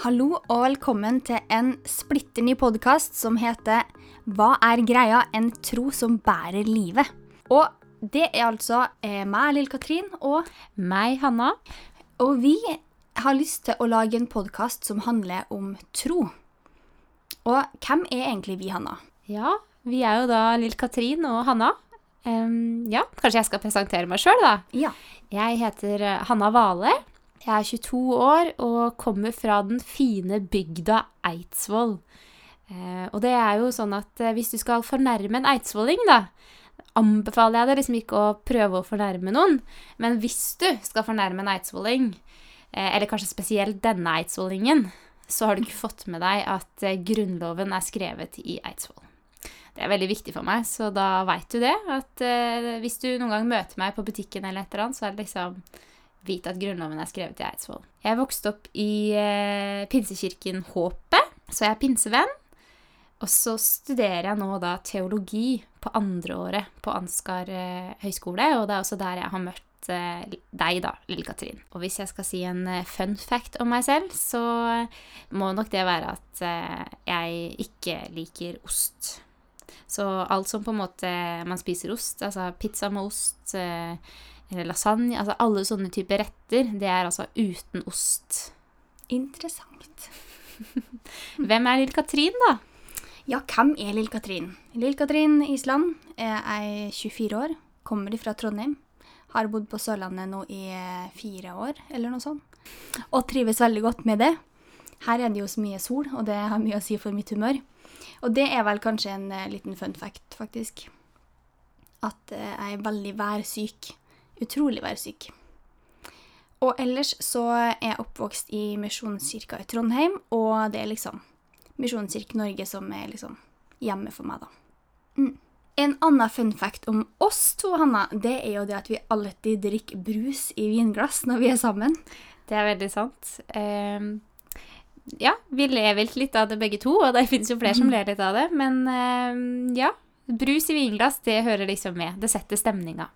Hallo og velkommen til en splitter ny podkast som heter Hva er greia? En tro som bærer livet. Og det er altså eh, meg, Lill Katrin, og Meg, Hanna. Og vi har lyst til å lage en podkast som handler om tro. Og hvem er egentlig vi, Hanna? Ja, vi er jo da Lill Katrin og Hanna. Um, ja, kanskje jeg skal presentere meg sjøl, da. Ja. Jeg heter eh, Hanna Vale. Jeg er 22 år og kommer fra den fine bygda Eidsvoll. Eh, og det er jo sånn at eh, hvis du skal fornærme en eidsvolling, da, anbefaler jeg deg liksom ikke å prøve å fornærme noen. Men hvis du skal fornærme en eidsvolling, eh, eller kanskje spesielt denne eidsvollingen, så har du ikke fått med deg at Grunnloven er skrevet i Eidsvoll. Det er veldig viktig for meg, så da veit du det. At hvis du noen gang møter meg på butikken eller et eller annet, så er det liksom Vit at Grunnloven er skrevet i Eidsvoll. Jeg vokste opp i eh, pinsekirken Håpet, så jeg er pinsevenn. Og så studerer jeg nå da teologi på andreåret på Ansgar eh, høgskole, og det er også der jeg har møtt eh, deg, da, Lille Katrin. Og hvis jeg skal si en eh, fun fact om meg selv, så må nok det være at eh, jeg ikke liker ost. Så alt som på en måte man spiser ost, altså pizza med ost, eller lasagne, altså alle sånne typer retter, det er altså uten ost. Interessant. Hvem er Lill Katrin, da? Ja, hvem er Lill Katrin? Lill Katrin Island er ei 24 år, kommer fra Trondheim. Har bodd på Sørlandet nå i eh, fire år, eller noe sånt. Og trives veldig godt med det. Her er det jo så mye sol, og det har mye å si for mitt humør. Og det er vel kanskje en eh, liten fun fact, faktisk. At eh, jeg er veldig værsyk. Utrolig værsyk. Og ellers så er jeg oppvokst i Misjonskirka i Trondheim, og det er liksom Misjonskirke Norge som er liksom hjemme for meg, da. Mm. En annen fun fact om oss to, Hanna, det er jo det at vi alltid drikker brus i vinglass når vi er sammen. Det er veldig sant. Um, ja, vi ler vel litt av det begge to, og det finnes jo flere som ler litt av det. Men ehm, ja, brus i vinglass, det hører liksom med. Det setter stemninga.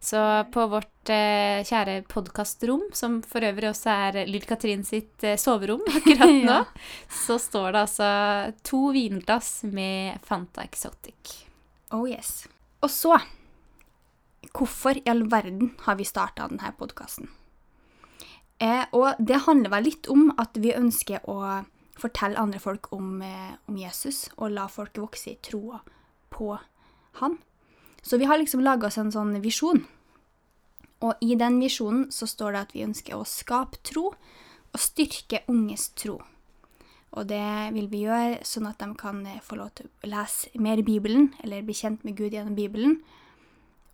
Så på vårt eh, kjære podkastrom, som for øvrig også er Lill Katrin sitt eh, soverom akkurat nå, Ja. så står det altså to vinglass med Fanta Exotic. Oh yes. Og så Hvorfor i all verden har vi starta denne podkasten? Eh, og det handler vel litt om at vi ønsker å fortelle andre folk om, eh, om Jesus, og la folk vokse i troa på han. Så vi har liksom laga oss en sånn visjon. Og i den visjonen så står det at vi ønsker å skape tro og styrke unges tro. Og det vil vi gjøre sånn at de kan eh, få lov til å lese mer Bibelen, eller bli kjent med Gud gjennom Bibelen,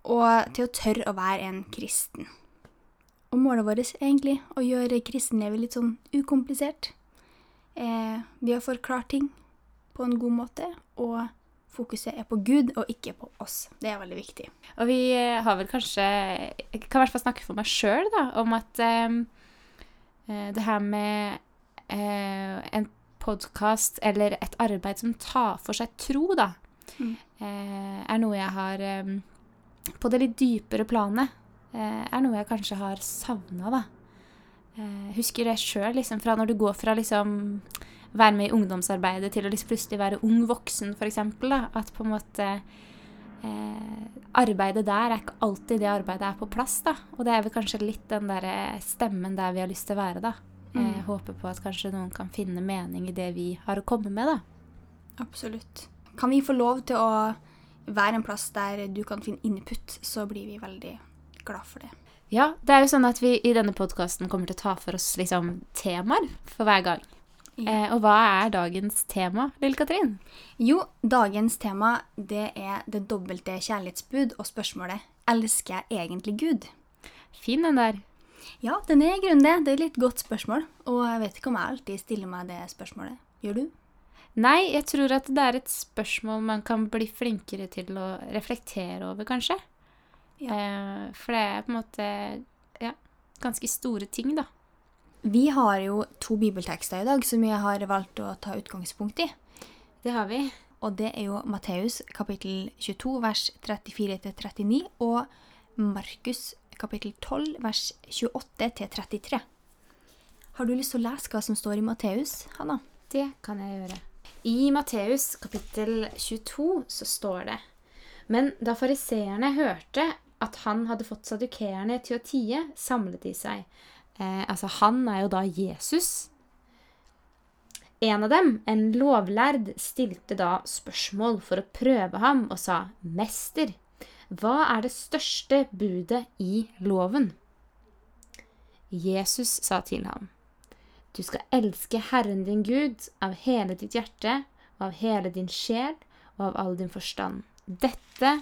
og til å tørre å være en kristen. Og målet vårt er egentlig å gjøre kristenlivet litt sånn ukomplisert. Eh, vi har forklart ting på en god måte, og fokuset er på Gud og ikke på oss. Det er veldig viktig. Og vi eh, har vel kanskje Jeg kan i hvert fall snakke for meg sjøl, om at ehm, eh, det her med eh, en podkast eller et arbeid som tar for seg tro, da, Mm. eh, er noe jeg har ehm, På det litt dypere planet eh, er noe jeg kanskje har savna, da. Husker det sjøl, liksom, fra når du går fra liksom være med i ungdomsarbeidet til å liksom plutselig være ung voksen, f.eks. At på en måte eh, Arbeidet der er ikke alltid det arbeidet er på plass, da. Og det er vel kanskje litt den derre stemmen der vi har lyst til å være, da. Mm. Jeg håper på at kanskje noen kan finne mening i det vi har å komme med, da. Absolutt. Kan vi få lov til å være en plass der du kan finne input, så blir vi veldig glad for det. Ja, det er jo sånn at vi i denne podkasten kommer til å ta for oss liksom temaer for hver gang. Ja. Eh, og hva er dagens tema, Lille Katrin? Jo, dagens tema det er det dobbelte kjærlighetsbud og spørsmålet Elsker jeg egentlig Gud? Fin den der. Ja, den er i grunnen det. Det er et litt godt spørsmål, og jeg vet ikke om jeg alltid stiller meg det spørsmålet. Gjør du? Nei, jeg tror at det er et spørsmål man kan bli flinkere til å reflektere over, kanskje. Eh, for det er på en måte ja, ganske store ting, da. Vi har jo to bibeltekster i dag som vi har valgt å ta utgangspunkt i. Det har vi. Og det er jo Matteus kapittel 22 vers 34-39 og Markus kapittel 12 vers 28-33. Har du lyst til å lese hva som står i Matteus, Hanna? Det kan jeg gjøre. I Matteus kapittel 22 så står det Men da fariseerne hørte at han hadde fått sadukeerne til å tie, samlet de seg. Eh, altså, han er jo da Jesus. En av dem, en lovlærd, stilte da spørsmål for å prøve ham og sa, Mester, hva er det største budet i loven? Jesus sa til ham, Du skal elske Herren din Gud av hele ditt hjerte av hele din sjel og av all din forstand. Dette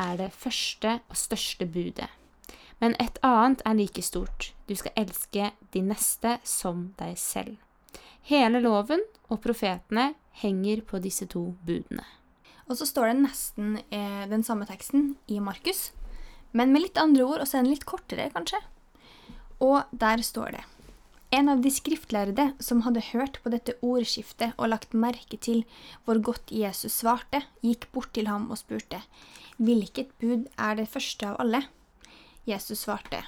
er det første og største budet. Men et annet er like stort. Du skal elske de neste som deg selv. Hele loven og profetene henger på disse to budene. Og så står det nesten eh, den samme teksten i Markus, men med litt andre ord, og så den litt kortere, kanskje. Og der står det En av de skriftlærde som hadde hørt på dette ordskiftet og lagt merke til hvor godt Jesus svarte, gikk bort til ham og spurte, Hvilket bud er det første av alle? Jesus svarte,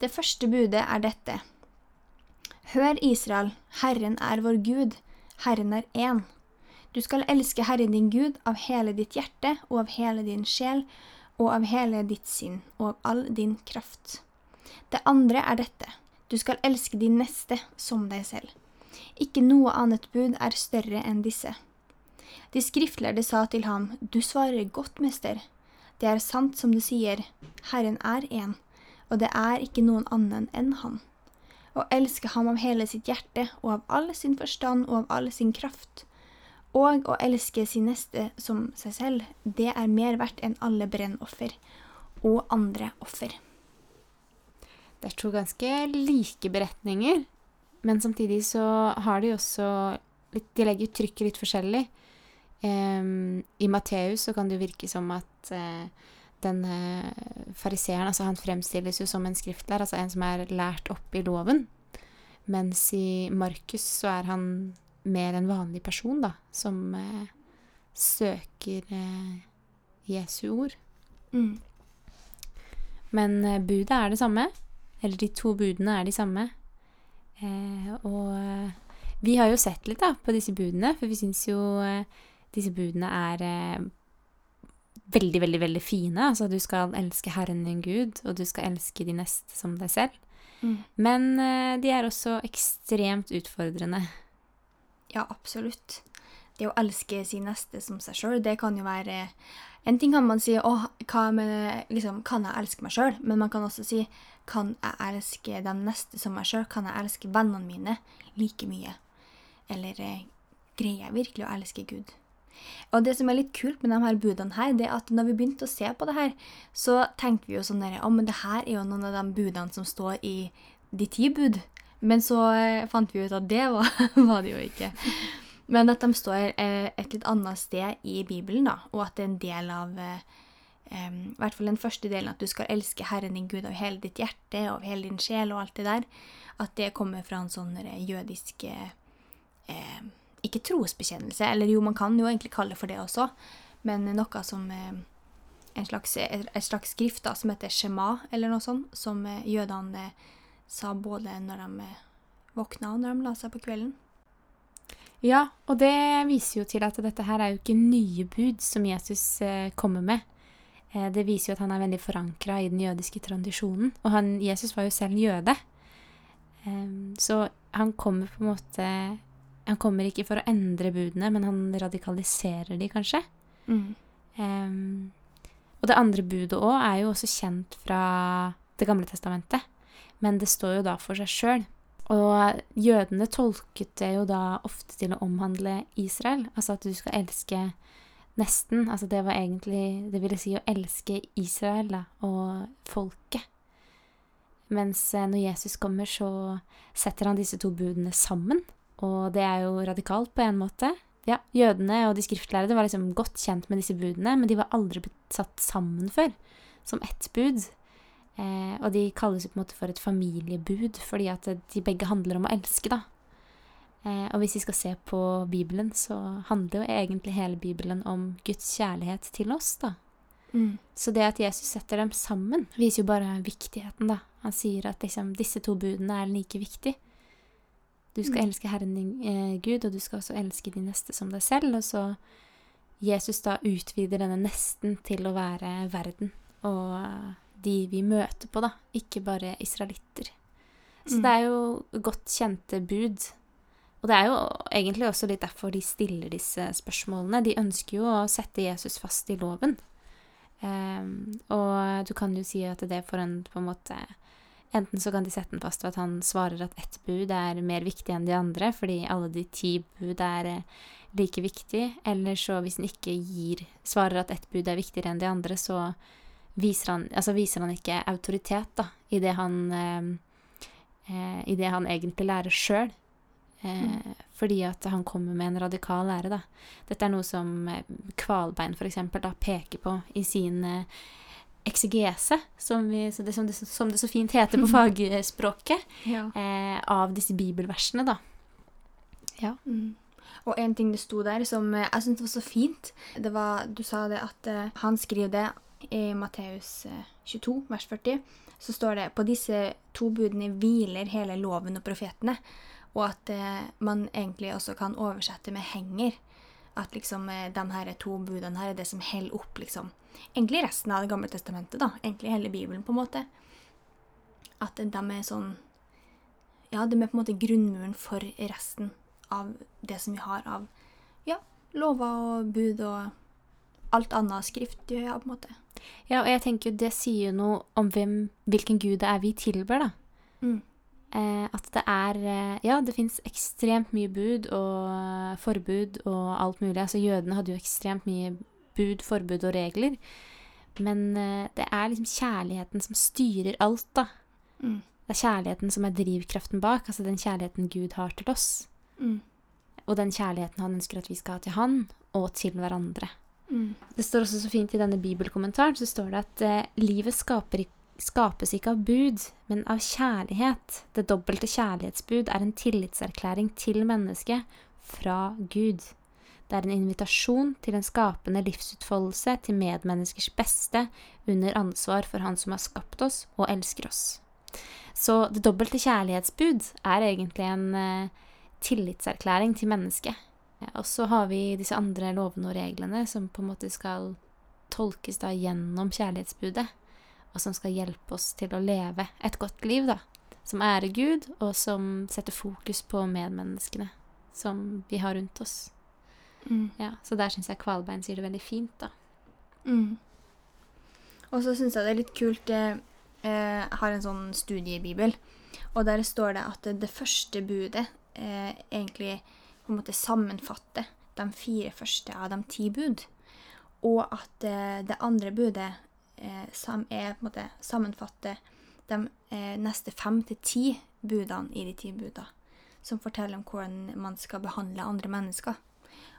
Det første budet er dette. Hør, Israel, Herren er vår Gud, Herren er én. Du skal elske Herren din Gud av hele ditt hjerte og av hele din sjel og av hele ditt sinn og av all din kraft. Det andre er dette. Du skal elske din neste som deg selv. Ikke noe annet bud er større enn disse. De skriftlærde sa til ham, Du svarer godt, mester. Det er sant som du sier, Herren er én, og det er ikke noen annen enn Han. Å elske ham av hele sitt hjerte og av all sin forstand og av all sin kraft, og å elske sin neste som seg selv, det er mer verdt enn alle brennoffer og andre offer. Det er to ganske like beretninger, men samtidig så har de også De legger trykket litt forskjellig. I Matteus så kan det jo virke som at denne den uh, fariseeren altså Han fremstilles jo som en skriftlær, altså en som er lært opp i loven. Mens i Markus så er han mer en vanlig person, da, som eh, søker Jesu ord. Mm. Men budet er det samme. Eller de to budene er de samme. Eh, og vi har jo sett litt da, på disse budene, for vi syns jo eh, disse budene er eh, veldig, veldig, veldig fine. Altså du skal elske Herren din Gud, og du skal elske de neste som deg selv. Mm. Men eh, de er også ekstremt utfordrende. Ja, absolutt. Det å elske sin neste som seg sjøl, det kan jo være En ting kan man si å, med, liksom, kan jeg elske meg sjøl? Men man kan også si kan jeg elske de neste som meg sjøl? Kan jeg elske vennene mine like mye? Eller eh, greier jeg virkelig å elske Gud? Og det som er litt kult med de her budene her, det er at når vi begynte å se på det her, så tenkte vi jo sånn der, Å, men det her er jo noen av de budene som står i de ti bud. Men så eh, fant vi ut at det var, var det jo ikke. Men at de står eh, et litt annet sted i Bibelen, da, og at det er en del av um, I hvert fall den første delen, at du skal elske Herren din Gud av hele ditt hjerte og av hele din sjel og alt det der, at det kommer fra en sånn jødisk eh, Ikke trosbekjennelse, eller jo, man kan jo egentlig kalle det for det også, men noe som eh, en slags, et, slags skrift da, som heter Shema, eller noe sånt, som eh, jødene sa både når de våkna og når de la seg på kvelden. Ja, og det viser jo til at dette her er jo ikke nye bud som Jesus eh, kommer med. Eh, det viser jo at han er veldig forankra i den jødiske tradisjonen. Og han, Jesus var jo selv jøde. Eh, så han kommer på en måte Han kommer ikke for å endre budene, men han radikaliserer de, kanskje. Mm. Um, og det andre budet òg er jo også kjent fra Det gamle testamentet. Men det står jo da for seg sjøl. Og jødene tolket det jo da ofte til å omhandle Israel. Altså at du skal elske nesten. Altså det var egentlig Det ville si å elske Israel da, og folket. Mens eh, når Jesus kommer, så setter han disse to budene sammen. Og det er jo radikalt på en måte. Ja, Jødene og de skriftlærde var liksom godt kjent med disse budene, men de var aldri blitt satt sammen før, som ett bud. Eh, og de kalles jo på en måte for et familiebud, fordi at de begge handler om å elske, da. Eh, og hvis vi skal se på Bibelen, så handler jo egentlig hele Bibelen om Guds kjærlighet til oss, da. Mm. Så det at Jesus setter dem sammen, viser jo bare viktigheten, da. Han sier at liksom, disse to budene er like viktige. Du skal Mm. elske Herren din eh, Gud, og du skal også elske de neste som deg selv. Og så Jesus da utvider denne nesten til å være verden og de vi møter på, da. Ikke bare israelitter. Så Mm. det er jo godt kjente bud. Og det er jo egentlig også litt derfor de stiller disse spørsmålene. De ønsker jo å sette Jesus fast i loven. Um, og du kan jo si at det får en på en måte Enten så kan de sette den fast ved at han svarer at ett bud er mer viktig enn de andre, fordi alle de ti bud er eh, like viktig. Eller så hvis han ikke gir, svarer at ett bud er viktigere enn de andre, så viser han, altså viser han ikke autoritet da, i det han, eh, eh, i det han egentlig lærer sjøl. Eh, Fordi at han kommer med en radikal lære. Da. Dette er noe som eh, Kvalbein for eksempel, da, peker på i sin eh, eksegese, som, vi, så det, som, det, som det så fint heter på fagspråket, Ja. eh, av disse bibelversene. Da. Mm. Og en ting det sto der som eh, jeg syntes var så fint, det var Du sa det at uh, han skriver det i Matteus eh, 22, vers 40. Så står det på disse to budene hviler hele loven og profetene. Og at eh, man egentlig også kan oversette med henger. At liksom den de her to budene her er det som holder opp liksom Egentlig resten av Det gamle testamentet, da. Egentlig hele Bibelen, på en måte. At de er sånn Ja, de er på en måte grunnmuren for resten av det som vi har av ja, lover og bud og alt annet skrift, ja, på en måte. Ja, og jeg tenker det sier jo noe om hvem, hvilken gud det er vi tilber, da. Mm. Eh, at det er eh, Ja, det fins ekstremt mye bud og forbud og alt mulig. Altså jødene hadde jo ekstremt mye bud, forbud og regler. Men eh, det er liksom kjærligheten som styrer alt, da. Mm. Det er kjærligheten som er drivkraften bak, altså den kjærligheten Gud har til oss. Mm. Og den kjærligheten han ønsker at vi skal ha til han, og til hverandre. Mm. Det står også så fint i denne bibelkommentaren, så står det at eh, livet skaper, ik- skapes ikke av bud, men av kjærlighet. Det dobbelte kjærlighetsbud er en tillitserklæring til mennesket fra Gud. Det er en invitasjon til en skapende livsutfoldelse til medmenneskers beste under ansvar for Han som har skapt oss og elsker oss. Så det dobbelte kjærlighetsbud er egentlig en eh, tillitserklæring til mennesket. Og så har vi disse andre lovene og reglene som på en måte skal tolkes da gjennom kjærlighetsbudet, og som skal hjelpe oss til å leve et godt liv, da. Som ærer Gud, og som setter fokus på medmenneskene som vi har rundt oss. Mm. Ja, Så der syns jeg Kvalbein sier det veldig fint, da. Mm. Og så syns jeg det er litt kult eh, eh, Jeg har en sånn studiebibel, og der står det at det første budet eh, egentlig på en måte sammenfatter de fire første av de ti bud. Og at eh, det andre budet eh, sam er på en måte sammenfatter de eh, neste fem til ti budene i de ti budene. Som forteller om hvordan man skal behandle andre mennesker.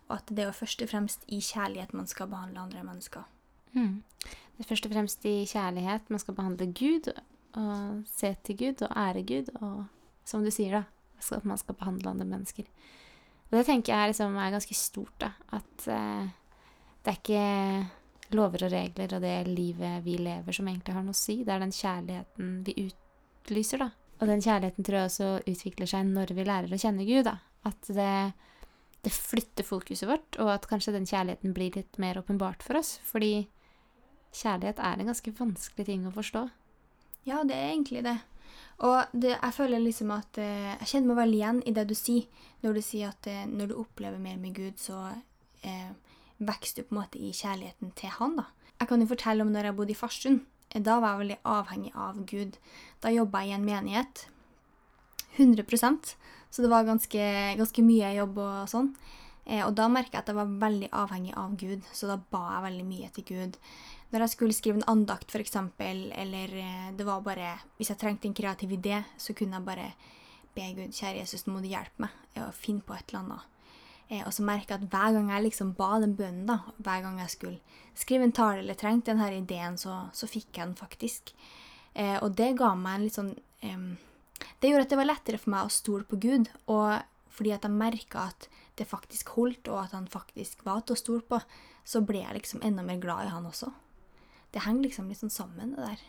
Og at det er jo først og fremst i kjærlighet man skal behandle andre mennesker. Mm. Det er først og fremst i kjærlighet man skal behandle Gud, og se til Gud og ære Gud, og som du sier, da, så at man skal behandle andre mennesker. Og det tenker jeg liksom er ganske stort, da. At eh, det er ikke lover og regler og det livet vi lever som egentlig har noe å si. Det er den kjærligheten vi utlyser, da. Og den kjærligheten tror jeg også utvikler seg når vi lærer å kjenne Gud, da. At det, det flytter fokuset vårt, og at kanskje den kjærligheten blir litt mer åpenbart for oss. Fordi kjærlighet er en ganske vanskelig ting å forstå. Ja, det er egentlig det. Og det, jeg føler liksom at eh, Jeg kjenner meg veldig igjen i det du sier, når du sier at eh, når du opplever mer med Gud, så eh, vokser du på en måte i kjærligheten til Han, da. Jeg kan jo fortelle om når jeg bodde i Farsund. Da var jeg veldig avhengig av Gud. Da jobba jeg i en menighet. 100% Så det var ganske, ganske mye jobb og sånn. Eh, og da merka jeg at jeg var veldig avhengig av Gud, så da ba jeg veldig mye til Gud. Når jeg skulle skrive en andakt, f.eks., eller eh, det var bare Hvis jeg trengte en kreativ idé, så kunne jeg bare be Gud, kjære Jesus, må du hjelpe meg å finne på et eller annet. Eh, og så merka jeg at hver gang jeg liksom ba den bønnen, da, hver gang jeg skulle skrive en tale eller trengte denne ideen, så, så fikk jeg den faktisk. Eh, og det ga meg en litt sånn eh, Det gjorde at det var lettere for meg å stole på Gud, og fordi at jeg merka at det faktisk holdt, og at han faktisk var til å stole på, så ble jeg liksom enda mer glad i han også. Det henger liksom litt sånn sammen, det der.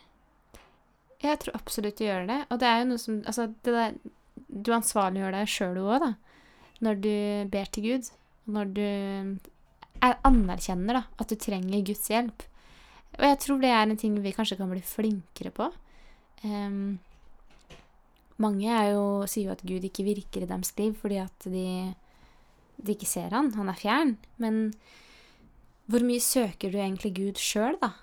Jeg tror absolutt det gjør det. Og det er jo noe som Altså, det der du ansvarliggjør deg sjøl òg, da. Når du ber til Gud. Og når du er, anerkjenner da, at du trenger Guds hjelp. Og jeg tror det er en ting vi kanskje kan bli flinkere på. Um, mange jo, sier jo at Gud ikke virker i deres liv fordi at de, de ikke ser han. Han er fjern. Men hvor mye søker du egentlig Gud sjøl, da?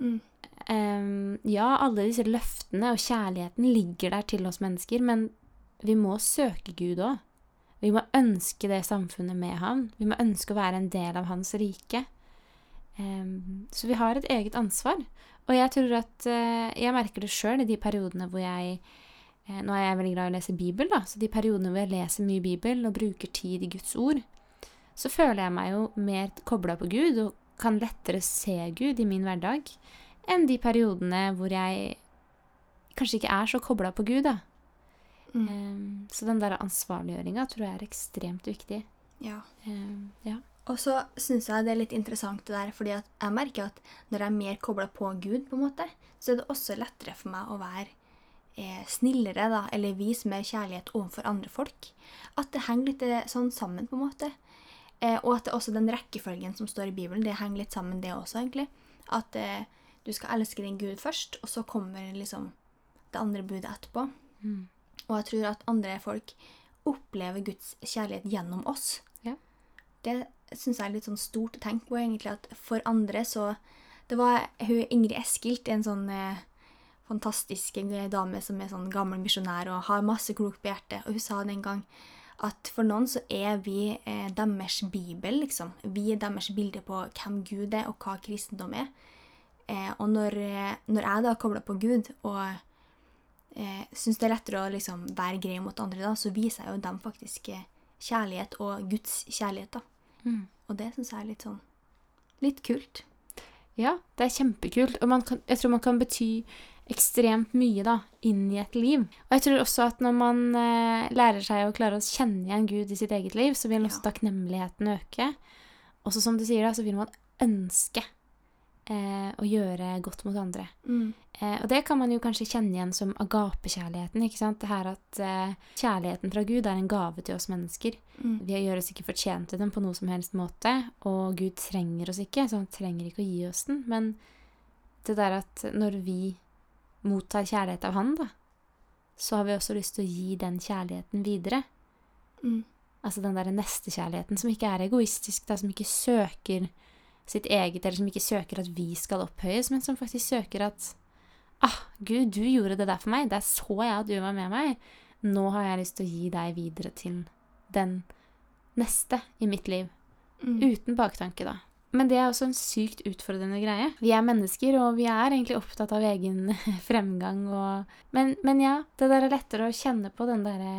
Mm. Um, ja, alle disse løftene og kjærligheten ligger der til oss mennesker, men vi må søke Gud òg. Vi må ønske det samfunnet med han. Vi må ønske å være en del av hans rike. Så vi har et eget ansvar. Og jeg tror at eh, Jeg merker det sjøl i de periodene hvor jeg eh, Nå er jeg veldig glad i å lese Bibel, da, så de periodene hvor jeg leser mye Bibel og bruker tid i Guds ord, så føler jeg meg jo mer kobla på Gud og kan lettere se Gud i min hverdag enn de periodene hvor jeg kanskje ikke er så kobla på Gud, da. Mm. Em, så den der ansvarliggjøringa tror jeg er ekstremt viktig. Ja. Em, ja. Og så syns jeg det er litt interessant det der, fordi at jeg merker at når jeg er mer kobla på Gud, på en måte, så er det også lettere for meg å være eh, snillere, da, eller vise mer kjærlighet overfor andre folk. At det henger litt eh, sånn sammen, på en måte. Eh, og at det også den rekkefølgen som står i Bibelen, det henger litt sammen, det også, egentlig. At eh, du skal elske din Gud først, og så kommer liksom det andre budet etterpå. Mm. Og jeg tror at andre folk opplever Guds kjærlighet gjennom oss. Ja. Det syns jeg er litt sånn stort å tenke på, egentlig, at for andre så Det var hun Ingrid Eskilt, en sånn eh, fantastisk dame som er sånn gammel misjonær og har masse klokt på hjertet, og hun sa den en gang at for noen så er vi eh, deres bibel, liksom. Vi er deres bilde på hvem Gud er, og hva kristendom er. Eh, og når, eh, når jeg da kobler på Gud og eh, syns det er lettere å liksom være grei mot andre, da, så viser jeg jo dem faktisk eh, kjærlighet og Guds kjærlighet. da. Mm. Og det syns jeg er litt sånn litt kult. Ja, det er kjempekult. Og man kan, jeg tror man kan bety ekstremt mye da, inn i et liv. Og jeg tror også at når man eh, lærer seg å klare å kjenne igjen Gud i sitt eget liv, så vil også Ja. takknemligheten øke. Også som du sier, da, så vil man ønske eh, å gjøre godt mot andre. Eh, og det kan man jo kanskje kjenne igjen som agapekjærligheten. ikke sant? Det her at eh, kjærligheten fra Gud er en gave til oss mennesker. Mm. Vi gjør oss ikke fortjent til den på noe som helst måte, og Gud trenger oss ikke, så han trenger ikke å gi oss den. Men det der at når vi mottar kjærlighet av Han, da, så har vi også lyst til å gi den kjærligheten videre. Mm. Altså den derre nestekjærligheten som ikke er egoistisk, da, som ikke søker sitt eget, eller som ikke søker at vi skal opphøyes, men som faktisk søker at Ah, Gud, du gjorde det der for meg. Der så jeg at du var med meg. Nå har jeg lyst til å gi deg videre til den neste i mitt liv. Mm. Uten baktanke, da. Men det er også en sykt utfordrende greie. Vi er mennesker, og vi er egentlig opptatt av egen fremgang og Men, men ja, det der er lettere å kjenne på den derre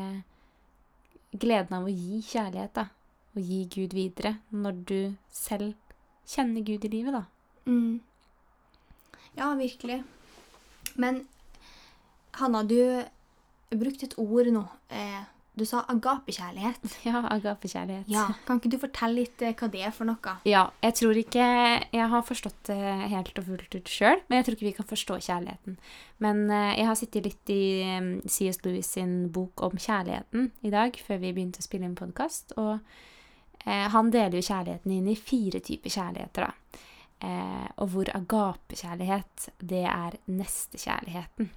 gleden av å gi kjærlighet, da. Å gi Gud videre når du selv kjenner Gud i livet, da. Mm. Ja, virkelig. Men Hanna, du brukte et ord nå. Eh, du sa agapekjærlighet. Ja, agapekjærlighet. Ja. Kan ikke du fortelle litt eh, hva det er for noe? Ja, jeg tror ikke jeg har forstått det helt og fullt ut sjøl, men jeg tror ikke vi kan forstå kjærligheten. Men eh, jeg har sittet litt i C.S. Lewis sin bok om kjærligheten i dag, før vi begynte å spille inn podkast, og han deler jo kjærligheten inn i fire typer kjærligheter, da. Eh, og hvor agapekjærlighet, det er nestekjærligheten.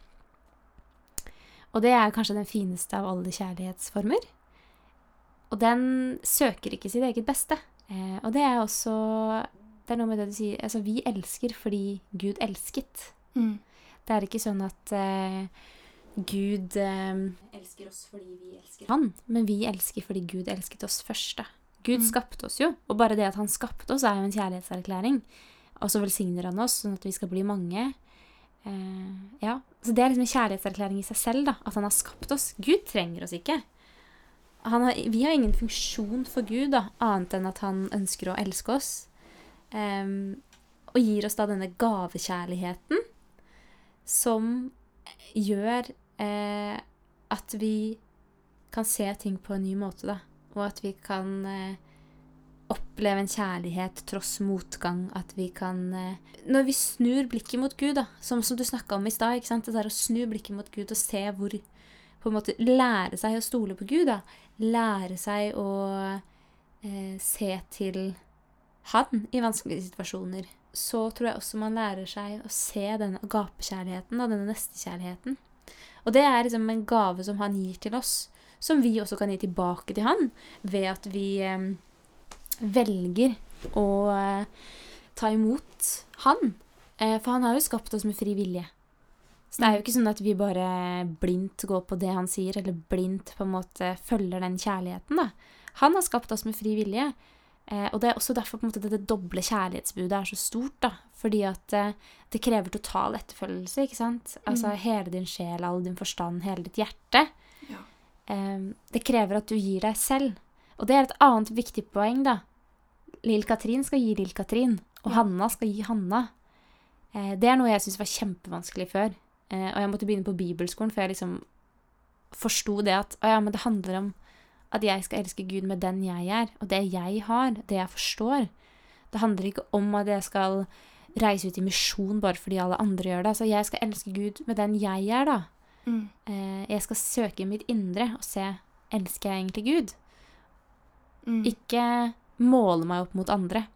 Og det er kanskje den fineste av alle kjærlighetsformer. Og den søker ikke sitt eget beste. Eh, og det er også Det er noe med det du sier Altså, vi elsker fordi Gud elsket. Mm. Det er ikke sånn at eh, Gud eh, elsker oss fordi vi elsker Han, men vi elsker fordi Gud elsket oss først. da. Gud Mm. skapte oss jo, og bare det at han skapte oss, er jo en kjærlighetserklæring. Og så velsigner han oss sånn at vi skal bli mange. Eh, ja, Så det er liksom en kjærlighetserklæring i seg selv, da, at han har skapt oss. Gud trenger oss ikke. Han har, vi har ingen funksjon for Gud, da, annet enn at han ønsker å elske oss. Em, og gir oss da denne gavekjærligheten som gjør eh, at vi kan se ting på en ny måte, da. Og at vi kan eh, oppleve en kjærlighet tross motgang. At vi kan eh, Når vi snur blikket mot Gud, da, som, som du snakka om i stad, det der å snu blikket mot Gud og se hvor, på en måte lære seg å stole på Gud, da. Lære seg å eh, se til Han i vanskelige situasjoner. Så tror jeg også man lærer seg å se denne gapekjærligheten, da, denne nestekjærligheten. Og det er liksom en gave som han gir til oss, som vi også kan gi tilbake til han, ved at vi eh, velger å eh, ta imot han. Eh, for han har jo skapt oss med fri vilje. Så det er jo ikke sånn at vi bare blindt går på det han sier, eller blindt på en måte følger den kjærligheten, da. Han har skapt oss med fri vilje. Eh, og det er også derfor på en måte det doble kjærlighetsbudet er så stort, da. Fordi at eh, det krever total etterfølgelse, ikke sant. Altså hele din sjel, all din forstand, hele ditt hjerte. Det krever at du gir deg selv. Og det er et annet viktig poeng, da. Lill Katrin skal gi Lill Katrin, og Ja. Hanna skal gi Hanna. Eh, det er noe jeg syntes var kjempevanskelig før. Eh, og jeg måtte begynne på bibelskolen før jeg liksom forsto det at å ja, men det handler om at jeg skal elske Gud med den jeg er, og det jeg har, det jeg forstår. Det handler ikke om at jeg skal reise ut i misjon bare fordi alle andre gjør det. Så jeg skal elske Gud med den jeg er, da. Mm. Eh, jeg skal søke i mitt indre og se elsker jeg egentlig Gud. Mm. Ikke måle meg opp mot andre.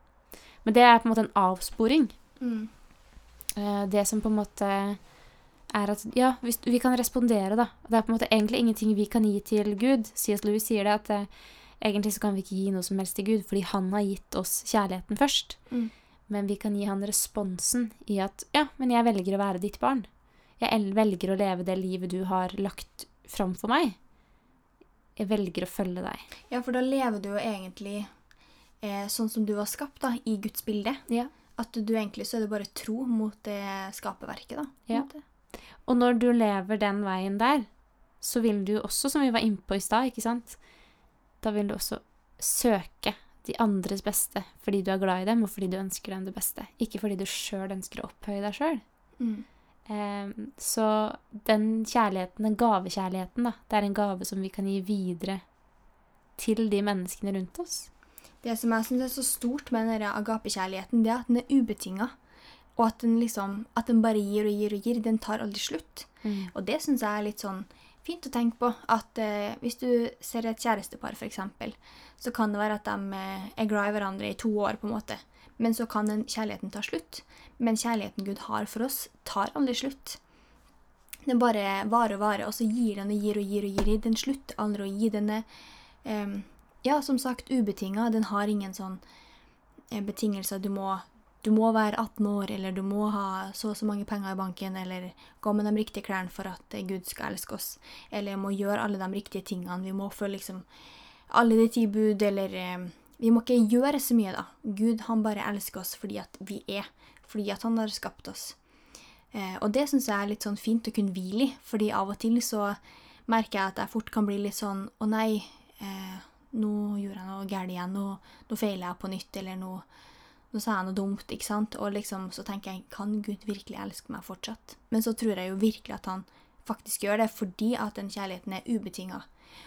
Men det er på en måte en avsporing. Mm. Eh, det som på en måte er at ja, hvis, vi kan respondere, da. Det er på en måte egentlig ingenting vi kan gi til Gud. C.S. Louis sier det at eh, egentlig så kan vi ikke gi noe som helst til Gud, fordi han har gitt oss kjærligheten først. Mm. Men vi kan gi han responsen i at ja, men jeg velger å være ditt barn. Jeg velger å leve det livet du har lagt fram for meg. Jeg velger å følge deg. Ja, for da lever du jo egentlig eh, sånn som du var skapt, da, i Guds bilde. Ja. At du egentlig så er det bare tro mot det skaperverket, da. Ja. Og når du lever den veien der, så vil du også, som vi var innpå i stad, ikke sant Da vil du også søke de andres beste fordi du er glad i dem, og fordi du ønsker dem det beste. Ikke fordi du sjøl ønsker å opphøye deg sjøl. Mm. Så den kjærligheten, den gavekjærligheten, da, det er en gave som vi kan gi videre til de menneskene rundt oss. Det som jeg syns er så stort med den agapekjærligheten, det er at den er ubetinga. Og at den liksom, at den bare gir og gir og gir. Den tar aldri slutt. Og det syns jeg er litt sånn fint å tenke på. At eh, hvis du ser et kjærestepar, f.eks., så kan det være at de eh, er glad i hverandre i to år, på en måte. Men så kan den kjærligheten ta slutt. Men kjærligheten Gud har for oss, tar aldri slutt. Den bare varer og varer, og så gir den og gir og gir. og gir. Den slutter aldri å gi. Den er eh, ja, som sagt ubetinga. Den har ingen sånn eh, betingelser. Du må, du må være 18 år, eller du må ha så og så mange penger i banken, eller gå med de riktige klærne for at eh, Gud skal elske oss, eller må gjøre alle de riktige tingene. Vi må følge liksom alle de ti bud, eller Vi må ikke gjøre så mye, da. Gud han bare elsker oss fordi at vi er, fordi at han har skapt oss. Eh, og det syns jeg er litt sånn fint å kunne hvile i, fordi av og til så merker jeg at jeg fort kan bli litt sånn Å nei, eh, nå gjorde jeg noe galt igjen. Nå, nå feiler jeg på nytt, eller nå, nå sa jeg noe dumt. ikke sant? Og liksom, så tenker jeg Kan Gud virkelig elske meg fortsatt? Men så tror jeg jo virkelig at han faktisk gjør det, fordi at den kjærligheten er ubetinga.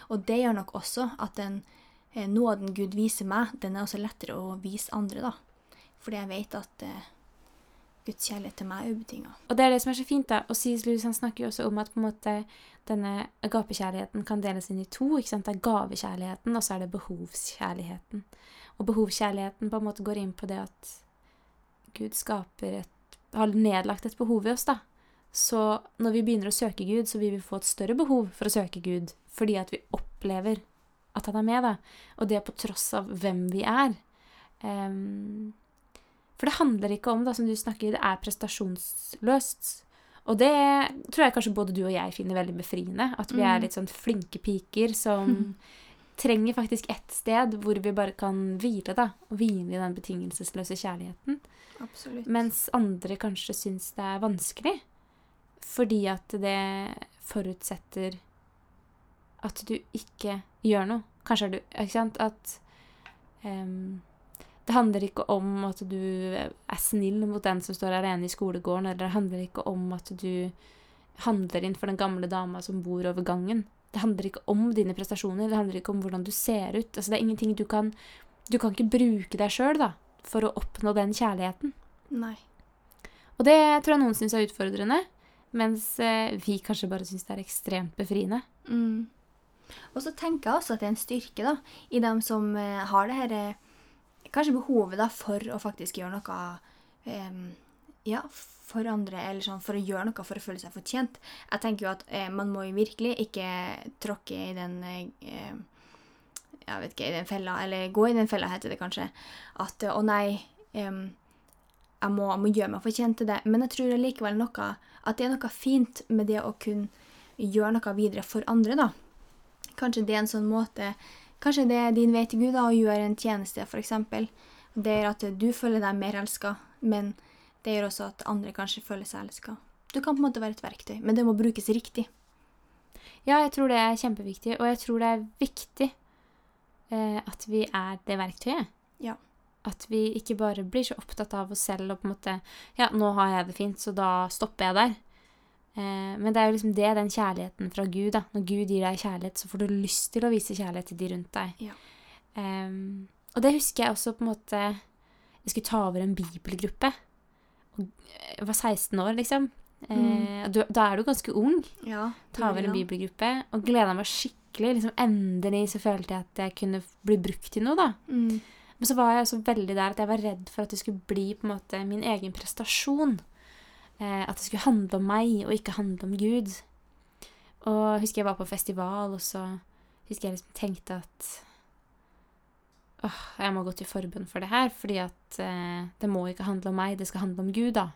Og det gjør nok også at den nåden Gud viser meg, den er også lettere å vise andre, da. Fordi jeg vet at eh, Guds kjærlighet til meg er ubetinga. Og det er det som er så fint, da. Og C.S. Lewis snakker jo også om at på en måte denne agapekjærligheten kan deles inn i to. ikke sant? Det er gavekjærligheten, og så er det behovskjærligheten. Og behovskjærligheten på en måte går inn på det at Gud skaper et har nedlagt et behov i oss, da. Så når vi begynner å søke Gud, så vil vi få et større behov for å søke Gud. Fordi at vi opplever at han er med, da. Og det på tross av hvem vi er. Um, for det handler ikke om, da, som du snakker, det er prestasjonsløst. Og det tror jeg kanskje både du og jeg finner veldig befriende. At vi er Mm. litt sånn flinke piker som trenger faktisk ett sted hvor vi bare kan hvile, da. Og hvile i den betingelsesløse kjærligheten. Absolutt. Mens andre kanskje syns det er vanskelig. Fordi at det forutsetter at du ikke gjør noe. Kanskje er du Ikke sant? At um, det handler ikke om at du er snill mot den som står alene i skolegården, eller det handler ikke om at du handler inn for den gamle dama som bor over gangen. Det handler ikke om dine prestasjoner, det handler ikke om hvordan du ser ut. Altså, det er ingenting du kan Du kan ikke bruke deg sjøl, da, for å oppnå den kjærligheten. Nei. Og det tror jeg noen syns er utfordrende, mens eh, vi kanskje bare syns det er ekstremt befriende. Mm. Og så tenker jeg også at det er en styrke da, i dem som eh, har det her eh, Kanskje behovet da for å faktisk gjøre noe um, ja, for andre, eller sånn for å gjøre noe for å føle seg fortjent. Jeg tenker jo at eh, man må jo virkelig ikke tråkke i den eh, jeg vet ikke, i den fella, eller gå i den fella, heter det kanskje. At å nei, em, jeg, må, jeg må gjøre meg fortjent til det. Men jeg tror likevel noe, at det er noe fint med det å kunne gjøre noe videre for andre, da. Kanskje det er en sånn måte Kanskje det er din vei til Gud da, å gjøre en tjeneste, f.eks. Det gjør at du føler deg mer elska, men det gjør også at andre kanskje føler seg elska. Du kan på en måte være et verktøy, men det må brukes riktig. Ja, jeg tror det er kjempeviktig, og jeg tror det er viktig eh, at vi er det verktøyet. Ja. At vi ikke bare blir så opptatt av oss selv og på en måte Ja, nå har jeg det fint, så da stopper jeg der. Eh, men det er jo liksom det, den kjærligheten fra Gud. da. Når Gud gir deg kjærlighet, så får du lyst til å vise kjærlighet til de rundt deg. Ja. Um, og det husker jeg også på en måte Jeg skulle ta over en bibelgruppe. Jeg var 16 år, liksom. Mm. Uh, da er du ganske ung. Ja, Ta over en bibelgruppe. Og gleda meg skikkelig. liksom Endelig så følte jeg at jeg kunne bli brukt til noe. da. Mm. Men så var jeg også veldig der at jeg var redd for at det skulle bli på en måte min egen prestasjon. Eh, at det skulle handle om meg, og ikke handle om Gud. Og jeg husker jeg var på festival, og så husker jeg liksom tenkte at åh, jeg må gå til forbønn for det her, fordi at eh, det må ikke handle om meg, det skal handle om Gud, da.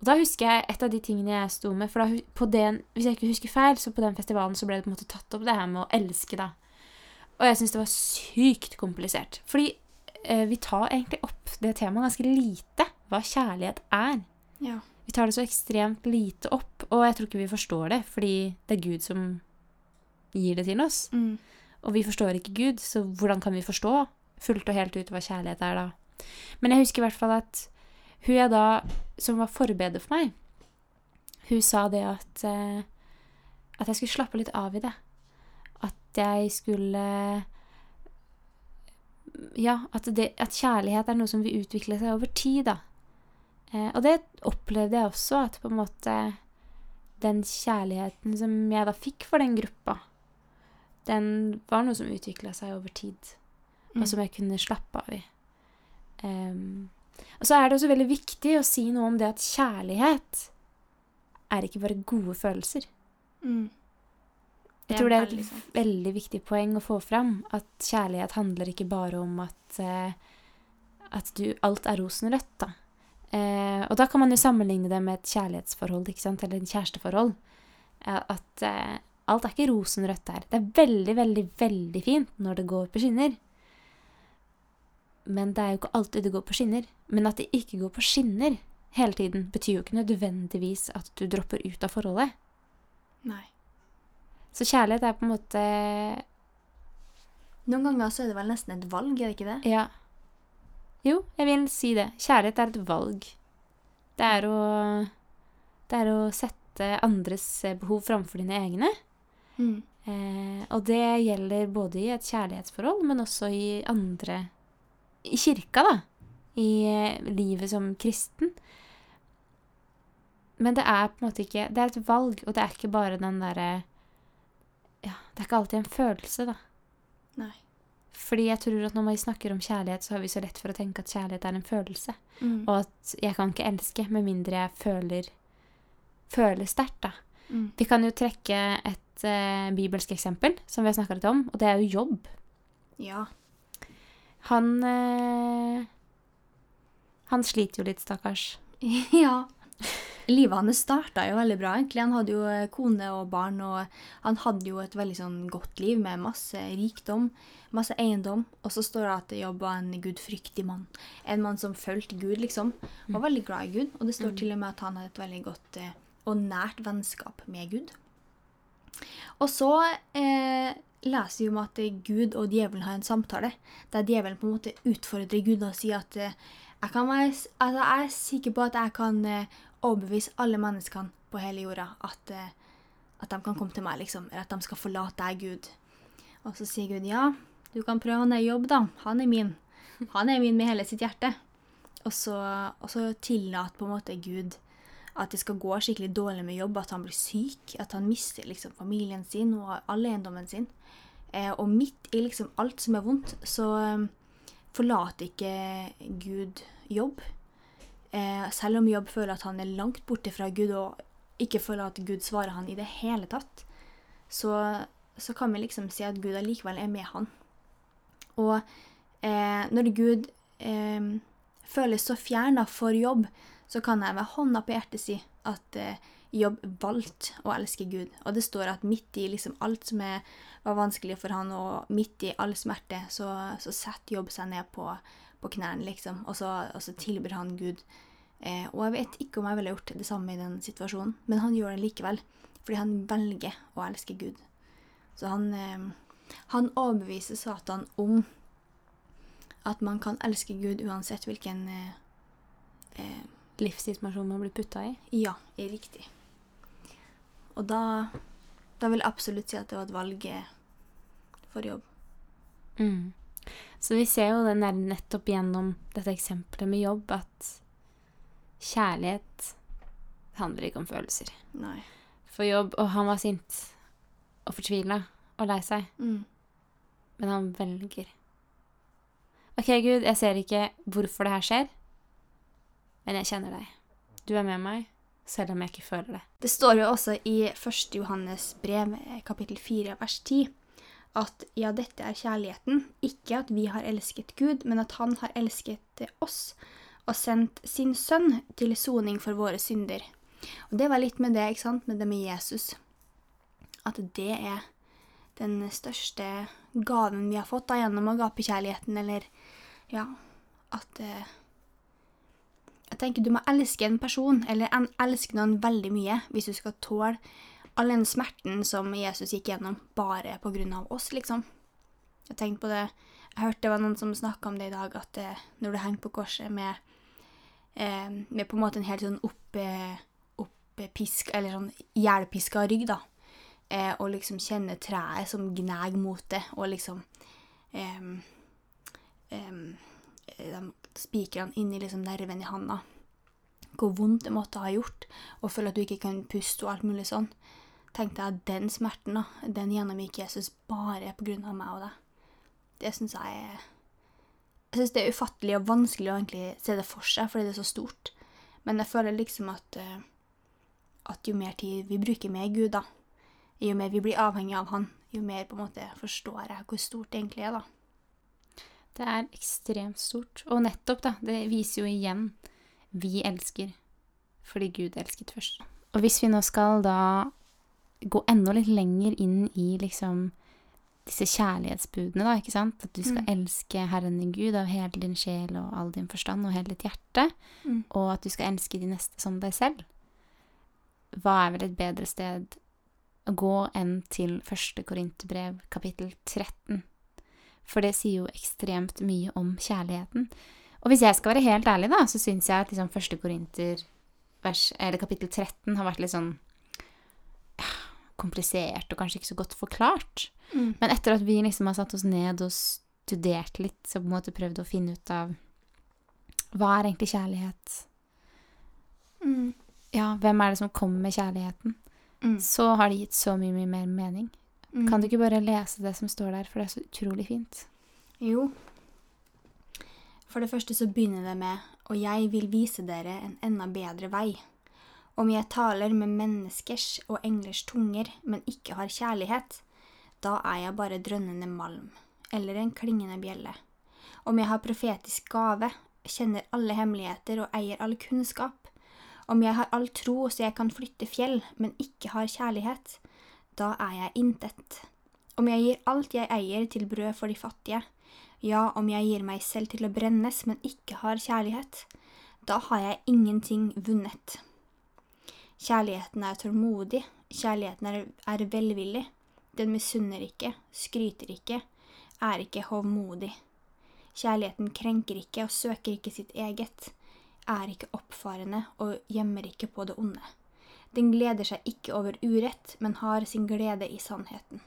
Og da husker jeg et av de tingene jeg sto med, for da, den, hvis jeg ikke husker feil, så på den festivalen så ble det på en måte tatt opp det her med å elske, da. Og jeg syns det var sykt komplisert. Fordi eh, vi tar egentlig opp det temaet ganske lite, hva kjærlighet er. Ja. Vi tar det så ekstremt lite opp, og jeg tror ikke vi forstår det, fordi det er Gud som gir det til oss. Mm. Og vi forstår ikke Gud, så hvordan kan vi forstå fullt og helt ut hva kjærlighet er da? Men jeg husker i hvert fall at hun jeg da, som var forbeder for meg, hun sa det at, eh, at jeg skulle slappe litt av i det. At jeg skulle Ja, at, det, at kjærlighet er noe som vil utvikle seg over tid, da. Eh, og det opplevde jeg også, at på en måte den kjærligheten som jeg da fikk for den gruppa, den var noe som utvikla seg over tid, Mm. og som jeg kunne slappe av i. Um, og så er det også veldig viktig å si noe om det at kjærlighet er ikke bare gode følelser. Mm. Jeg tror det er et veldig veldig viktig poeng å få fram. At kjærlighet handler ikke bare om at, uh, at du, alt er rosenrødt, da. Eh, og da kan man jo sammenligne det med et kjærlighetsforhold, eller en kjæresteforhold. Eh, at eh, alt er ikke rosenrødt der. Det er veldig, veldig, veldig fint når det går på skinner. Men det er jo ikke alltid det går på skinner. Men at det ikke går på skinner hele tiden, betyr jo ikke nødvendigvis at du dropper ut av forholdet. Nei. Så kjærlighet er på en måte Noen ganger så er det vel nesten et valg, er det ikke det? Ja. Jo, jeg vil si det. Kjærlighet er et valg. Det er å Det er å sette andres eh, behov framfor dine egne. Mm. Eh, og det gjelder både i et kjærlighetsforhold, men også i andre I kirka, da. I eh, livet som kristen. Men det er på en måte ikke Det er et valg, og det er ikke bare den derre Ja, det er ikke alltid en følelse, da. Nei. Fordi jeg tror at når vi snakker om kjærlighet, så har vi så lett for å tenke at kjærlighet er en følelse. Mm. Og at jeg kan ikke elske med mindre jeg føler, føler sterkt, da. Mm. Vi kan jo trekke et eh, bibelsk eksempel, som vi har snakka litt om, og det er jo jobb. Ja. Han eh, Han sliter jo litt, stakkars. ja. Livet hans starta jo veldig bra, egentlig. Han hadde jo eh, kone og barn, og han hadde jo et veldig sånn godt liv med masse rikdom, masse eiendom. Og så står det at det jobba en gudfryktig mann. En mann som fulgte Gud, liksom. Var veldig glad i Gud. Og det står til og med at han hadde et veldig godt eh, og nært vennskap med Gud. Og så eh, leser vi om at Gud og djevelen har en samtale, der djevelen på en måte utfordrer Gud og sier at eh, jeg, kan være, altså, jeg er sikker på at jeg kan overbevise alle menneskene på hele jorda at, eh, at de kan komme til meg, liksom, eller at de skal forlate deg, Gud. Og så sier Gud ja, du kan prøve han er jobb, da. Han er min. Han er min med hele sitt hjerte. Og så, så tillater på en måte Gud at det skal gå skikkelig dårlig med jobb, at han blir syk, at han mister liksom familien sin og all eiendommen sin. Eh, og midt i liksom alt som er vondt, så eh, forlater ikke Gud jobb. Eh, selv om Jobb føler at han er langt borte fra Gud og ikke føler at Gud svarer han i det hele tatt, så, så kan vi liksom si at Gud allikevel er med han. Og eh, når Gud eh, føles så fjern for jobb, så kan jeg med hånda på hjertet si at eh, Jobb valgte å elske Gud. Og det står at midt i liksom alt som er, var vanskelig for han, og midt i all smerte, så, så setter Jobb seg ned på, på knærne, liksom, og så, og så tilbyr han Gud. Eh, og jeg vet ikke om jeg ville gjort det samme i den situasjonen, men han gjør det likevel. Fordi han velger å elske Gud. Så han, eh, han overbeviser Satan om at man kan elske Gud uansett hvilken eh, eh, Livssituasjon man blir putta i. Ja, er riktig. Og da, da vil jeg absolutt si at det var et valg eh, for jobb. Mm. Så vi ser jo det nettopp gjennom dette eksempelet med jobb at kjærlighet handler ikke om følelser. Nei. For jobb Og han var sint og fortvila og lei seg, Mm. men han velger. OK, Gud, jeg ser ikke hvorfor det her skjer, men jeg kjenner deg. Du er med meg, selv om jeg ikke føler det. Det står jo også i 1. Johannes brev, eh, kapittel 4, vers 10, at ja, dette er kjærligheten, ikke at vi har elsket Gud, men at Han har elsket oss og sendt sin sønn til soning for våre synder. Og det var litt med det, ikke sant, med det med Jesus. At det er den største gaven vi har fått da, gjennom agapekjærligheten, eller ja, at eh, Jeg tenker du må elske en person, eller elske noen veldig mye, hvis du skal tåle all den smerten som Jesus gikk gjennom, bare av oss, liksom. Jeg tenkte på det Jeg hørte det var noen som snakka om det i dag, at eh, når du henger på korset med, eh, med på en måte en helt sånn oppe, opp, eller sånn hjelpiska rygg, da, eh, og liksom kjenne treet som gnager mot det, og liksom de spikrene inni liksom nerven i handa. Hvor vondt det måtte ha gjort, og føle at du ikke kan puste og alt mulig sånn. Tenkte jeg at den smerten, den gjennomgikk Jesus bare av meg og deg. Det syns jeg er Jeg syns det er ufattelig og vanskelig å egentlig se det for seg, fordi det er så stort. Men jeg føler liksom at, eh, at jo mer tid vi bruker med Gud, da, jo mer vi blir avhengig av Han, jo mer på en måte forstår jeg hvor stort det egentlig er, da. Det er ekstremt stort. Og nettopp, da, det viser jo igjen vi elsker fordi Gud elsket først. Og hvis vi nå skal da gå enda litt lenger inn i liksom disse kjærlighetsbudene, da, ikke sant? At du skal Mm. elske Herren din Gud av hele din sjel og all din forstand og hele ditt hjerte, Mm. og at du skal elske de neste som deg selv. Hva er vel et bedre sted å gå enn til første Korinterbrev, kapittel 13? For det sier jo ekstremt mye om kjærligheten. Og hvis jeg skal være helt ærlig, da, så syns jeg at liksom første Korinter, kapittel 13, har vært litt sånn komplisert og kanskje ikke så godt forklart. Mm. Men etter at vi liksom har satt oss ned og studert litt, så på en måte prøvd å finne ut av hva er egentlig kjærlighet? Mm. Ja, hvem er det som kommer med kjærligheten? Mm. Så har det gitt så mye, mye mer mening. Mm. Kan du ikke bare lese det som står der, for det er så utrolig fint? Jo. For det første så begynner det med Og jeg vil vise dere en enda bedre vei. Om jeg taler med menneskers og englers tunger, men ikke har kjærlighet, da er jeg bare drønnende malm, eller en klingende bjelle. Om jeg har profetisk gave, kjenner alle hemmeligheter og eier all kunnskap, om jeg har all tro så jeg kan flytte fjell, men ikke har kjærlighet, da er jeg intet. Om jeg gir alt jeg eier til brød for de fattige, ja, om jeg gir meg selv til å brennes, men ikke har kjærlighet, da har jeg ingenting vunnet. Kjærligheten er tålmodig, kjærligheten er, er velvillig, den misunner ikke, skryter ikke, er ikke hovmodig. Kjærligheten krenker ikke og søker ikke sitt eget, er ikke oppfarende og gjemmer ikke på det onde. Den gleder seg ikke over urett, men har sin glede i sannheten.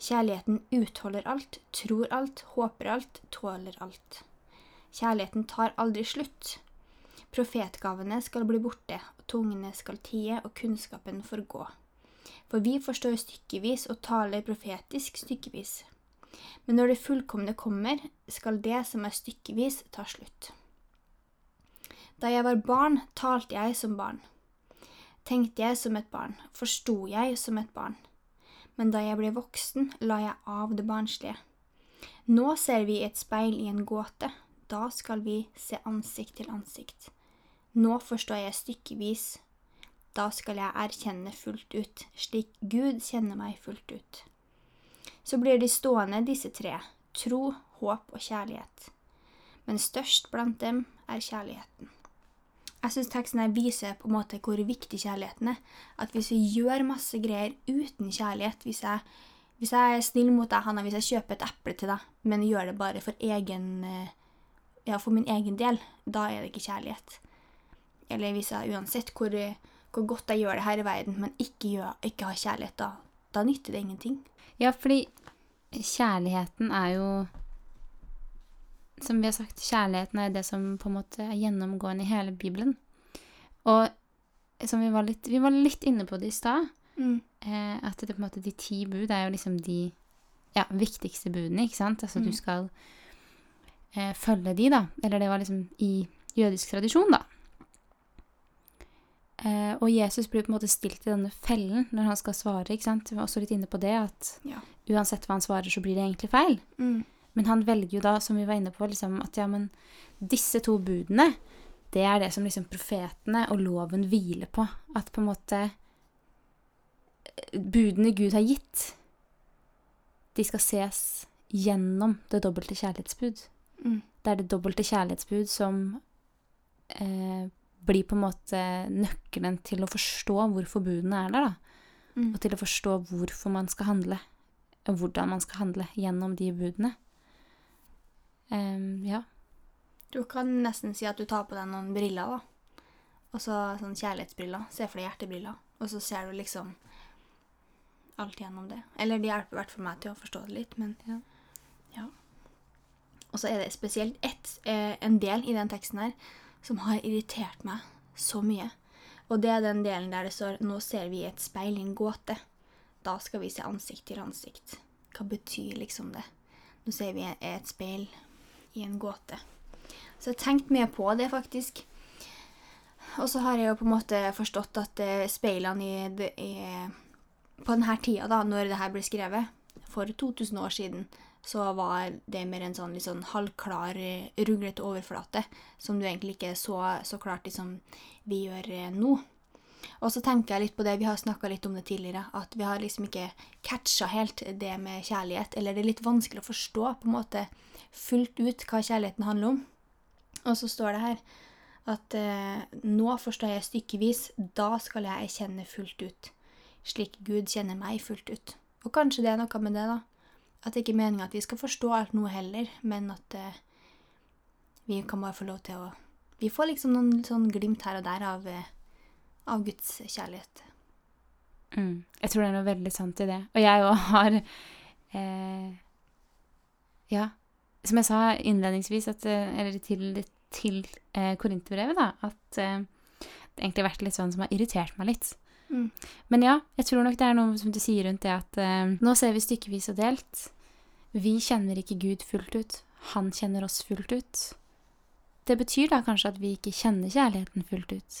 Kjærligheten utholder alt, tror alt, håper alt, tåler alt. Kjærligheten tar aldri slutt. Profetgavene skal bli borte, og tungene skal tie, og kunnskapen forgå. For vi forstår stykkevis og taler profetisk stykkevis. Men når det fullkomne kommer, skal det som er stykkevis, ta slutt. Da jeg var barn, talte jeg som barn. Tenkte jeg som et barn, forsto jeg som et barn. Men da jeg ble voksen, la jeg av det barnslige. Nå ser vi et speil i en gåte, da skal vi se ansikt til ansikt. Nå forstår jeg stykkevis, da skal jeg erkjenne fullt ut, slik Gud kjenner meg fullt ut. Så blir de stående, disse tre, tro, håp og kjærlighet. Men størst blant dem er kjærligheten. Jeg syns teksten her viser på en måte hvor viktig kjærligheten er. At hvis vi gjør masse greier uten kjærlighet Hvis jeg, hvis jeg er snill mot deg, Hanna, hvis jeg kjøper et eple til deg, men gjør det bare for egen eh, ja, for min egen del, da er det ikke kjærlighet. Eller hvis jeg uansett hvor, hvor godt jeg gjør det her i verden, men ikke, gjør, ikke har kjærlighet, da, da nytter det ingenting. Ja, fordi kjærligheten er jo Som vi har sagt, kjærligheten er det som på en måte er gjennomgående i hele Bibelen. Og som vi var litt, vi var litt inne på det i stad, Mm. eh, at det, på en måte, de ti bud er jo liksom de ja, viktigste budene, ikke sant? Altså Mm. du skal eh, følge de, da. Eller det var liksom i jødisk tradisjon, da. Eh, og Jesus blir på en måte stilt i denne fellen når han skal svare. ikke sant? Vi var også litt inne på det, at Ja. uansett hva han svarer, så blir det egentlig feil. Mm. Men han velger jo da, som vi var inne på, liksom, at ja, men disse to budene, det er det som liksom profetene og loven hviler på. At på en måte eh, budene Gud har gitt, de skal ses gjennom det dobbelte kjærlighetsbud. Mm. Det er det dobbelte kjærlighetsbud som eh, blir på en måte nøkkelen til å forstå hvorfor budene er der, da. Mm. Og til å forstå hvorfor man skal handle, og hvordan man skal handle gjennom de budene. Um, ja. Du kan nesten si at du tar på deg noen briller, da. Og så sånn kjærlighetsbriller. Se for deg hjertebriller. Og så ser du liksom alt gjennom det. Eller det hjelper i hvert fall meg til å forstå det litt, men Ja. ja. Og så er det spesielt ett, eh, en del i den teksten her som har irritert meg så mye. Og det er den delen der det står 'Nå ser vi et speil i en gåte'. Da skal vi se ansikt til ansikt. Hva betyr liksom det? Nå ser vi et speil i en gåte. Så jeg har tenkt mye på det, faktisk. Og så har jeg jo på en måte forstått at eh, speilene i, i På denne tida, da, når det her ble skrevet, for 2000 år siden, så var det mer en sånn sånn halvklar, eh, ruglete overflate, som du egentlig ikke så så klart liksom vi gjør eh, nå. Og så tenker jeg litt på det, vi har snakka litt om det tidligere, at vi har liksom ikke catcha helt det med kjærlighet. Eller det er litt vanskelig å forstå på en måte fullt ut hva kjærligheten handler om. Og så står det her at eh, nå forstår jeg stykkevis, da skal jeg erkjenne fullt ut. Slik Gud kjenner meg fullt ut. Og kanskje det er noe med det, da. At det ikke er meninga at vi skal forstå alt nå heller, men at uh, vi kan bare få lov til å Vi får liksom noen sånn glimt her og der av, uh, av Guds kjærlighet. Mm. Jeg tror det er noe veldig sant i det. Og jeg òg har eh, Ja, som jeg sa innledningsvis, at, eh, eller til, til eh, Korinterbrevet, da, at eh, det egentlig har vært litt sånn som har irritert meg litt. Mm. Men ja, jeg tror nok det er noe som du sier rundt det at eh, nå ser vi stykkevis og delt. Vi kjenner ikke Gud fullt ut. Han kjenner oss fullt ut. Det betyr da kanskje at vi ikke kjenner kjærligheten fullt ut.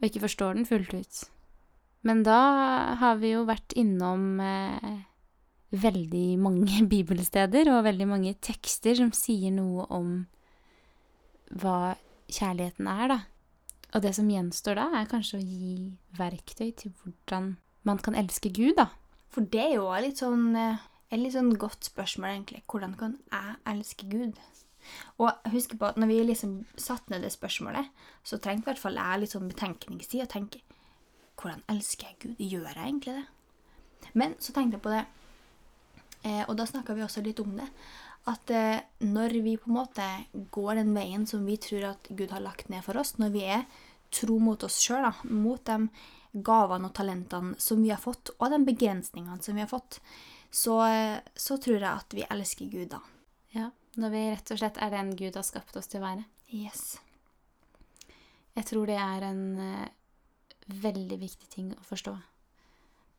Og ikke forstår den fullt ut. Men da har vi jo vært innom eh, veldig mange bibelsteder og veldig mange tekster som sier noe om hva kjærligheten er, da. Og det som gjenstår da, er kanskje å gi verktøy til hvordan man kan elske Gud, da. For det er jo litt sånn eh, et litt sånn godt spørsmål, egentlig. Hvordan kan jeg elske Gud? Og husk på at når vi liksom satte ned det spørsmålet, så trengte i hvert fall jeg litt sånn betenkningstid og tenke Hvordan elsker jeg Gud? Gjør jeg egentlig det? Men så tenkte jeg på det, eh, og da snakka vi også litt om det, at eh, når vi på en måte går den veien som vi tror at Gud har lagt ned for oss, når vi er tro mot oss sjøl, mot de gavene og talentene som vi har fått, og de begrensningene som vi har fått, så, så tror jeg at vi elsker Gud da. Ja, Når vi rett og slett er den Gud har skapt oss til å være. Yes. Jeg tror det er en eh, veldig viktig ting å forstå.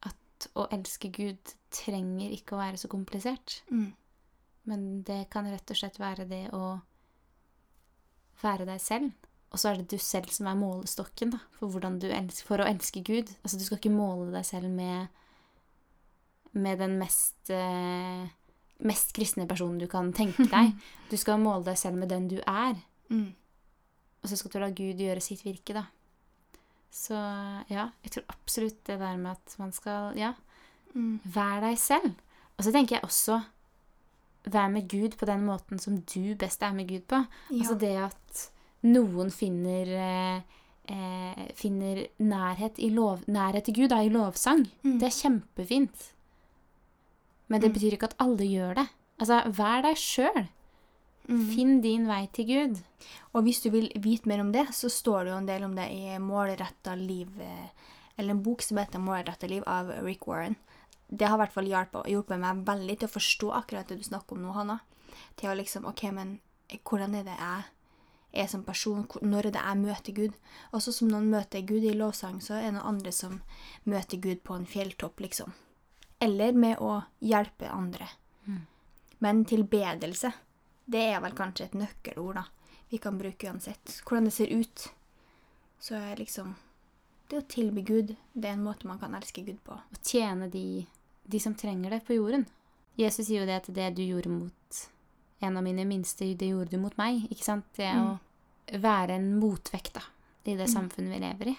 At å elske Gud trenger ikke å være så komplisert. Mm. Men det kan rett og slett være det å være deg selv. Og så er det du selv som er målestokken da, for, du elsker, for å elske Gud. Altså, du skal ikke måle deg selv med, med den mest, eh, mest kristne personen du kan tenke deg. Du skal måle deg selv med den du er. Mm. Og så skal du la Gud gjøre sitt virke, da. Så ja, jeg tror absolutt det der med at man skal Ja, Mm. vær deg selv. Og så tenker jeg også vær med Gud på den måten som du best er med Gud på. Ja. Altså det at noen finner eh, eh, finner nærhet, i lov, nærhet til Gud da, i lovsang. Mm. Det er kjempefint. Men det Mm. betyr ikke at alle gjør det. Altså, vær deg sjøl. Mm. Finn din vei til Gud. Og hvis du vil vite mer om det, så står det jo en del om det i Målretta liv, eh, eller en bok som heter Målretta liv av Rick Warren. Det har i hvert fall hjulpet, hjulpet meg veldig til å forstå akkurat det du snakker om nå, Hanna. Til å liksom OK, men hvordan er det jeg er som person? Når er det jeg møter Gud? Også som noen møter Gud i lovsang, så er det noen andre som møter Gud på en fjelltopp, liksom. Eller med å hjelpe andre. Men tilbedelse, det er vel kanskje et nøkkelord, da. Vi kan bruke uansett. Hvordan det ser ut. Så er liksom Det å tilby Gud, det er en måte man kan elske Gud på. Å tjene de, de som trenger det på jorden. Jesus sier jo det at det du gjorde mot en av mine minste, det gjorde du mot meg. Ikke sant? Det å være en motvekt da, i det samfunnet vi lever i.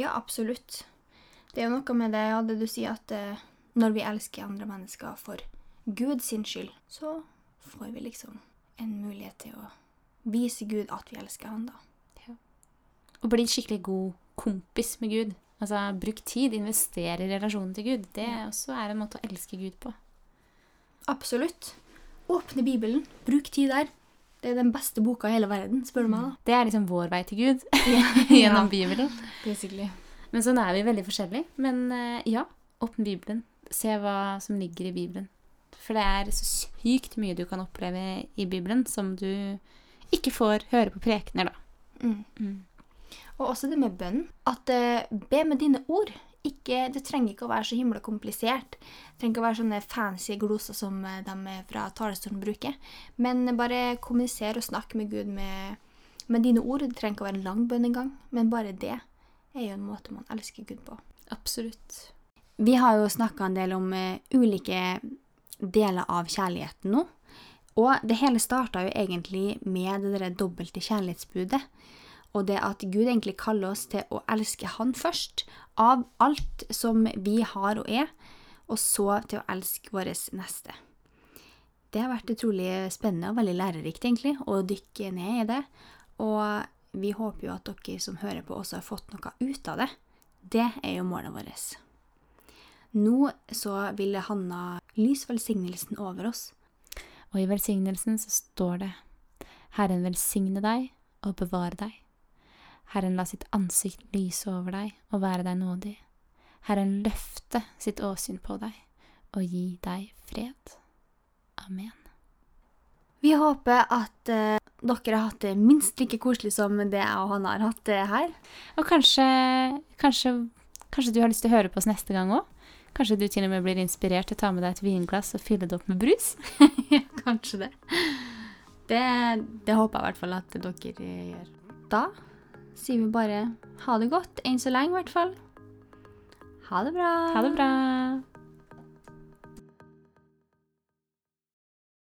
Ja, absolutt. Det er jo noe med det, ja, det du sier, at eh, når vi elsker andre mennesker for Gud sin skyld, så får vi liksom en mulighet til å vise Gud at vi elsker han, da. Å bli skikkelig god kompis med Gud. Altså, bruk tid, investere i relasjonen til Gud. Det Ja. også er en måte å elske Gud på. Absolutt. Åpne Bibelen. Bruk tid der. Det er den beste boka i hele verden, spør du meg, da. Det er liksom vår vei til Gud Ja. gjennom Bibelen. Basically. Men sånn er vi veldig forskjellige. Men eh, ja, åpne Bibelen. Se hva som ligger i Bibelen. For det er så sykt mye du kan oppleve i Bibelen som du ikke får høre på prekener, da. Mm. Og også det med bønnen. At uh, be med dine ord. Ikke, det trenger ikke å være så himla komplisert. Det trenger ikke å være sånne fancy gloser som eh, de fra talerstolen bruker. Men bare kommuniser og snakk med Gud med, med dine ord. Det trenger ikke å være en lang bønn engang, men bare det er jo en måte man elsker Gud på. Absolutt. Vi har jo snakka en del om eh, ulike deler av kjærligheten nå. Og det hele starta jo egentlig med det der dobbelte kjærlighetsbudet. Og det at Gud egentlig kaller oss til å elske Han først, av alt som vi har og er, og så til å elske vår neste. Det har vært utrolig spennende og veldig lærerikt, egentlig, å dykke ned i det. Og vi håper jo at dere som hører på, også har fått noe ut av det. Det er jo målet vårt. Nå så vil Hanna lyse velsignelsen over oss. Og i velsignelsen så står det Herren velsigne deg og bevare deg. Herren la sitt ansikt lyse over deg og være deg nådig. Herren løfte sitt åsyn på deg og gi deg fred. Amen. Vi håper at uh, dere har hatt det minst like koselig som det jeg og Hanna har hatt det her. Og kanskje, kanskje, kanskje du har lyst til å høre på oss neste gang òg? Kanskje du til og med blir inspirert til å ta med deg et vinglass og fylle det opp med brus? Kanskje det. det. Det håper jeg i hvert fall at dere gjør. Da sier vi bare ha det godt, enn så lenge i hvert fall. Ha det bra. Ha det bra!